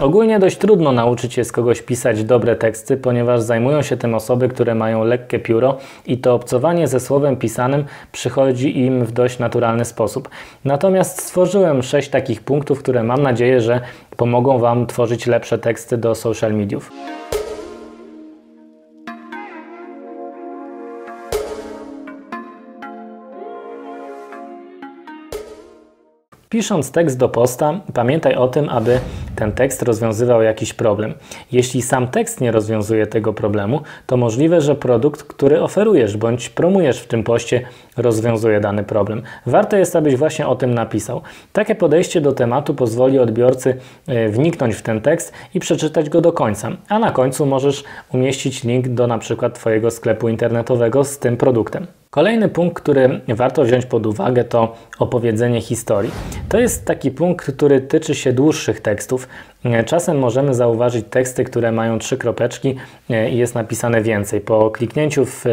Ogólnie dość trudno nauczyć się z kogoś pisać dobre teksty, ponieważ zajmują się tym osoby, które mają lekkie pióro i to obcowanie ze słowem pisanym przychodzi im w dość naturalny sposób. Natomiast stworzyłem sześć takich punktów, które mam nadzieję, że pomogą Wam tworzyć lepsze teksty do social mediów. Pisząc tekst do posta, pamiętaj o tym, aby ten tekst rozwiązywał jakiś problem. Jeśli sam tekst nie rozwiązuje tego problemu, to możliwe, że produkt, który oferujesz bądź promujesz w tym poście, rozwiązuje dany problem. Warto jest, abyś właśnie o tym napisał. Takie podejście do tematu pozwoli odbiorcy e, wniknąć w ten tekst i przeczytać go do końca, a na końcu możesz umieścić link do na przykład Twojego sklepu internetowego z tym produktem. Kolejny punkt, który warto wziąć pod uwagę, to opowiedzenie historii. To jest taki punkt, który tyczy się dłuższych tekstów. Czasem możemy zauważyć teksty, które mają trzy kropeczki e, i jest napisane więcej. Po kliknięciu w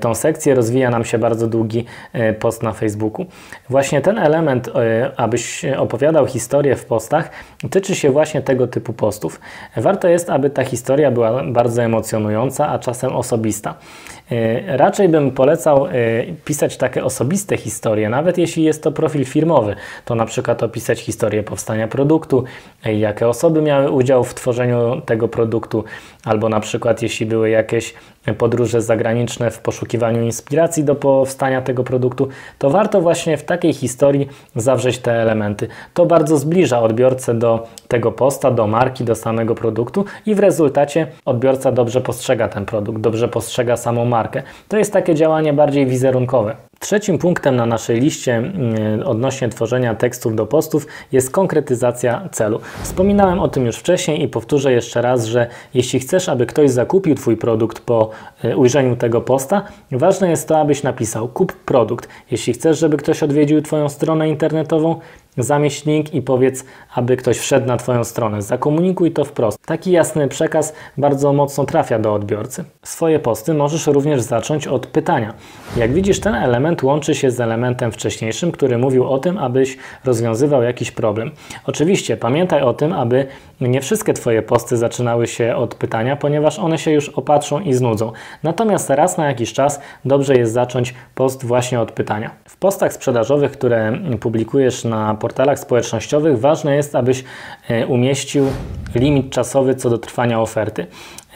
tą sekcję rozwija nam się bardzo długi e, post na Facebooku. Właśnie ten element, abyś opowiadał historię w postach, tyczy się właśnie tego typu postów. Warto jest, aby ta historia była bardzo emocjonująca, a czasem osobista. E, raczej bym polecał e, pisać takie osobiste historie, nawet jeśli jest to profil firmowy, to na przykład opisać historię powstania produktu, e, jakie osoby miały udział w tworzeniu tego produktu, albo na przykład jeśli były jakieś podróże zagraniczne w poszukiwaniu inspiracji do powstania tego produktu, to warto właśnie w takiej historii zawrzeć te elementy. To bardzo zbliża odbiorcę do tego posta, do marki, do samego produktu i w rezultacie odbiorca dobrze postrzega ten produkt, dobrze postrzega samą markę. To jest takie działanie bardziej wizerunkowe. Trzecim punktem na naszej liście mm, odnośnie tworzenia tekstów do postów jest konkretyzacja celu. Wspominałem o tym już wcześniej i powtórzę jeszcze raz, że jeśli chcesz, aby ktoś zakupił Twój produkt po y, ujrzeniu tego posta, ważne jest to, abyś napisał kup produkt. Jeśli chcesz, żeby ktoś odwiedził Twoją stronę internetową, Zamieść link i powiedz, aby ktoś wszedł na Twoją stronę. Zakomunikuj to wprost. Taki jasny przekaz bardzo mocno trafia do odbiorcy. Swoje posty możesz również zacząć od pytania. Jak widzisz, ten element łączy się z elementem wcześniejszym, który mówił o tym, abyś rozwiązywał jakiś problem. Oczywiście pamiętaj o tym, aby nie wszystkie Twoje posty zaczynały się od pytania, ponieważ one się już opatrzą i znudzą. Natomiast raz na jakiś czas dobrze jest zacząć post właśnie od pytania. W postach sprzedażowych, które publikujesz na portalach społecznościowych, ważne jest, abyś e, umieścił limit czasowy co do trwania oferty.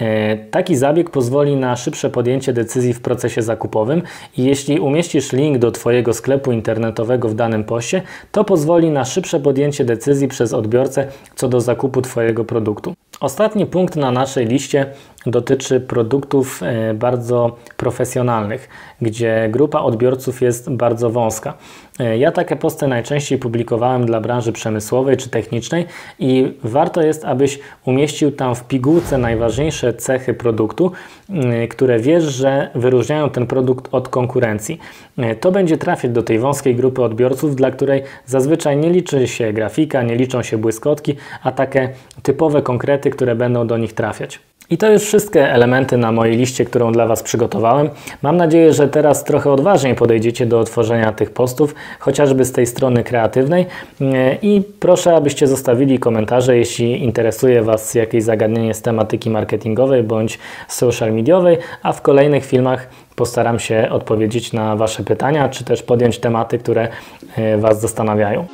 E, taki zabieg pozwoli na szybsze podjęcie decyzji w procesie zakupowym i jeśli umieścisz link do Twojego sklepu internetowego w danym poście, to pozwoli na szybsze podjęcie decyzji przez odbiorcę co do zakupu Twojego produktu. Ostatni punkt na naszej liście dotyczy produktów e, bardzo profesjonalnych, gdzie grupa odbiorców jest bardzo wąska. E, ja takie posty najczęściej publikowałem dla branży przemysłowej czy technicznej i warto jest, abyś umieścił tam w pigułce najważniejsze cechy produktu, które wiesz, że wyróżniają ten produkt od konkurencji. E, to będzie trafiać do tej wąskiej grupy odbiorców, dla której zazwyczaj nie liczy się grafika, nie liczą się błyskotki, a takie typowe konkrety, które będą do nich trafiać. I to już wszystkie elementy na mojej liście, którą dla Was przygotowałem. Mam nadzieję, że teraz trochę odważniej podejdziecie do tworzenia tych postów, chociażby z tej strony kreatywnej. I proszę, abyście zostawili komentarze, jeśli interesuje Was jakieś zagadnienie z tematyki marketingowej bądź social mediowej, a w kolejnych filmach postaram się odpowiedzieć na Wasze pytania, czy też podjąć tematy, które e, Was zastanawiają.